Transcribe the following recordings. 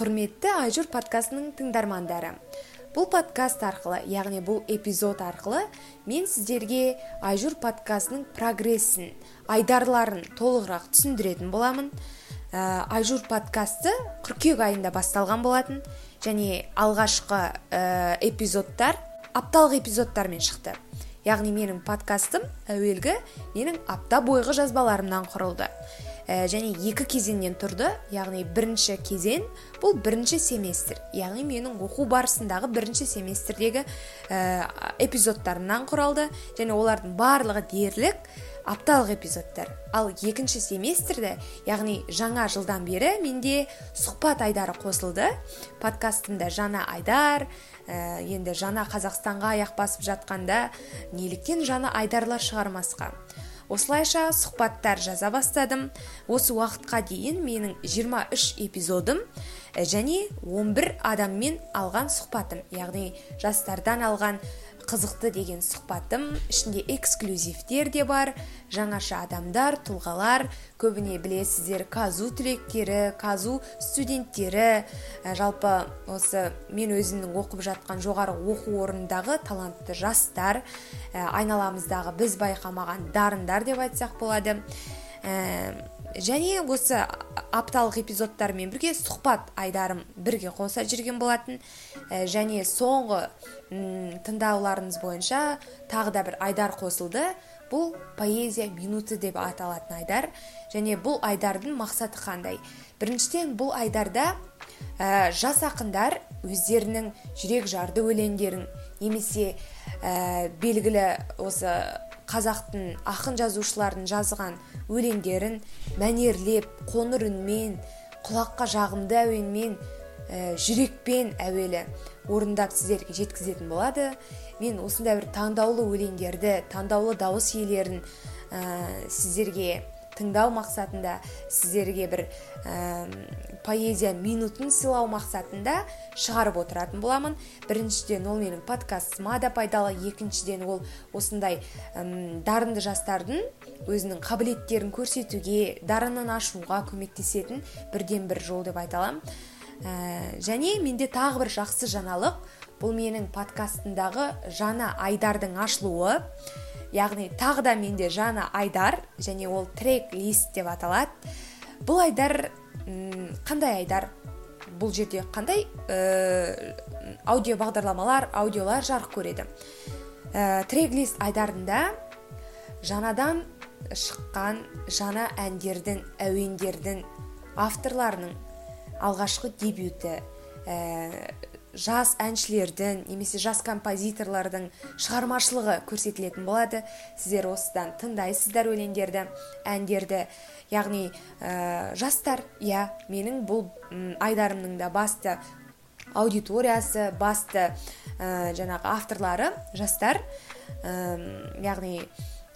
құрметті айжур подкастының тыңдармандары. Бұл подкаст арқылы яғни бұл эпизод арқылы мен сіздерге айжур подкастының прогрессін айдарларын толығырақ түсіндіретін боламын. Ә, айжур подкасты қыркүйек айында басталған болатын және алғашқы ә, эпизодтар апталық эпизодтармен шықты. Яғни менің подкастым әуелгі менің апта бойғы жазбаларымнан құрылды. Ә, және екі кезеңнен тұрды яғни бірінші кезең бұл бірінші семестр. Яғни менің оқу барысындағы бірінші семестрдегі ә, эпизодтарымнан құралды және олардың барлығы дерлік апталық эпизодтар. Ал екінші семестрді яғни жаңа жылдан бері менде сұхбат айдары қосылды. Подкастымда жаңа айдар ә, енді жаңа қазақстанға аяқ басып жатқанда неліктен жаңа айдарлар шығармасқа. Осылайша сұхбаттар жаза бастадым. Осы уақытқа дейін менің 23 эпизодым және 11 адаммен алған сұхбатым яғни жастардан алған қызықты деген сұхбатым ішінде эксклюзивтер де бар жаңаша адамдар тұлғалар көбіне білесіздер казу түлектері казу студенттері. Жалпы осы мен өзімнің оқып жатқан жоғары оқу орнындағы талантты жастар айналамыздағы біз байқамаған дарындар деп айтсақ болады. Және осы апталық эпизодтармен бірге сұхбат айдарым бірге қоса жүрген болатын. Ә, және соңғы тыңдауларыңыз бойынша тағы да бір айдар қосылды. Бұл поэзия минуты деп аталатын айдар. Және бұл айдардың мақсаты қандай? Біріншіден бұл айдарда ә, жас ақындар өздерінің жүрек жарды өлеңдерін немесе ә, белгілі осы қазақтың ақын жазушылардың жазған өлеңдерін мәнерлеп қоңыр үнмен құлаққа жағымды әуенмен ә, жүрекпен әуелі орындап сіздерге жеткізетін болады. Мен осындай бір таңдаулы өлеңдерді таңдаулы дауыс иелерін ә, сіздерге тыңдау мақсатында сіздерге бір ә, поэзия минутын сыйлау мақсатында шығарып отыратын боламын. Біріншіден ол менің подкастыма да пайдалы. Екіншіден ол осындай дарынды жастардың өзінің қабілеттерін көрсетуге дарынын ашуға көмектесетін бірден бір жол деп айта аламын. Ә, және менде тағы бір жақсы жаңалық. Бұл менің подкастымдағы жаңа айдардың ашылуы. Яғни тағы да менде жаңа айдар және ол трек лист деп аталады. Бұл айдар қандай айдар? Бұл жерде қандай ә, аудио бағдарламалар аудиолар жарық көреді. Ә, трек лист айдарында жаңадан шыққан жаңа әндердің әуендердің авторларының алғашқы дебюті ә, жас әншілердің немесе жас композиторлардың шығармашылығы көрсетілетін болады. Сіздер осыдан тыңдайсыздар өлеңдерді әндерді. Яғни ә, жастар иә менің бұл айдарымның да басты аудиториясы басты ә, жаңағы авторлары жастар. Ә, яғни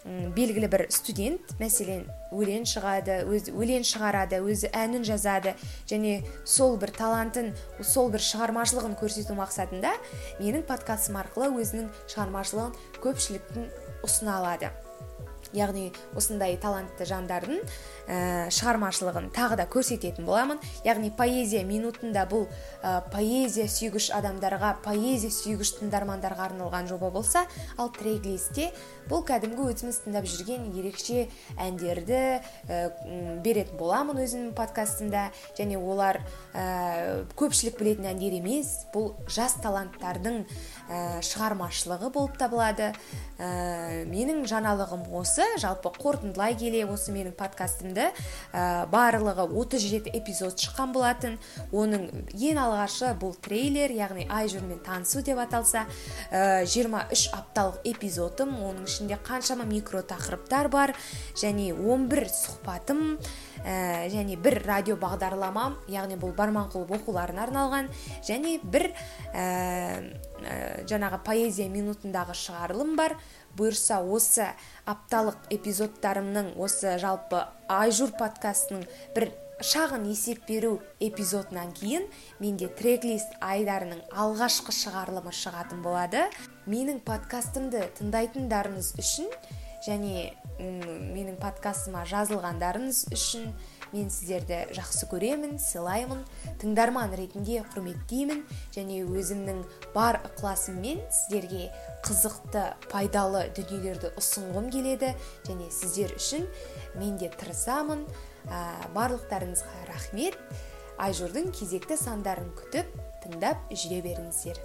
белгілі бір студент мәселен өлең шығады өзі өлең шығарады өзі әнін жазады. Және сол бір талантын сол бір шығармашылығын көрсету мақсатында менің подкастым арқылы өзінің шығармашылығын көпшіліктің ұсына алады. Яғни осындай талантты жандардың ә, шығармашылығын тағы да көрсететін боламын. Яғни поэзия минутында бұл ә, поэзия сүйгіш адамдарға поэзия сүйгіш тыңдармандарға арналған жоба болса ал трек-листте бұл кәдімгі өзіміз тыңдап жүрген ерекше әндерді ә, беретін боламын өзімнің подкастымда. Және олар ә, көпшілік білетін әндер емес бұл жас таланттардың ә, шығармашылығы болып табылады. Ә, менің жаңалығым осы. Жалпы қорытындылай келе осы менің подкастымды ә, барлығы 37 эпизод шыққан болатын. Оның ең алғашы бұл трейлер яғни ай жүрмен танысу деп аталса ә, 23 апталық эпизодым. Оның ішінде қаншама микро тақырыптар бар және 11 сұхбатым ә, және бір радио бағдарламам яғни бұл барманқұлов оқуларына арналған және бір ә, жаңағы поэзия минутындағы шығарылым бар. Бұйырса осы апталық эпизодтарымның осы жалпы айжур подкастының бір шағын есеп беру эпизодынан кейін менде трек-лист айдарының алғашқы шығарылымы шығатын болады. Менің подкастымды тыңдайтындарыңыз үшін және менің подкастыма жазылғандарыңыз үшін мен сіздерді жақсы көремін сыйлаймын тыңдарман ретінде құрметтеймін және өзімнің бар ықыласыммен сіздерге қызықты пайдалы дүниелерді ұсынғым келеді және сіздер үшін мен де тырысамын. Ә, барлықтарыңызға рахмет. Айжурдың кезекті сандарын күтіп тыңдап жүре беріңіздер.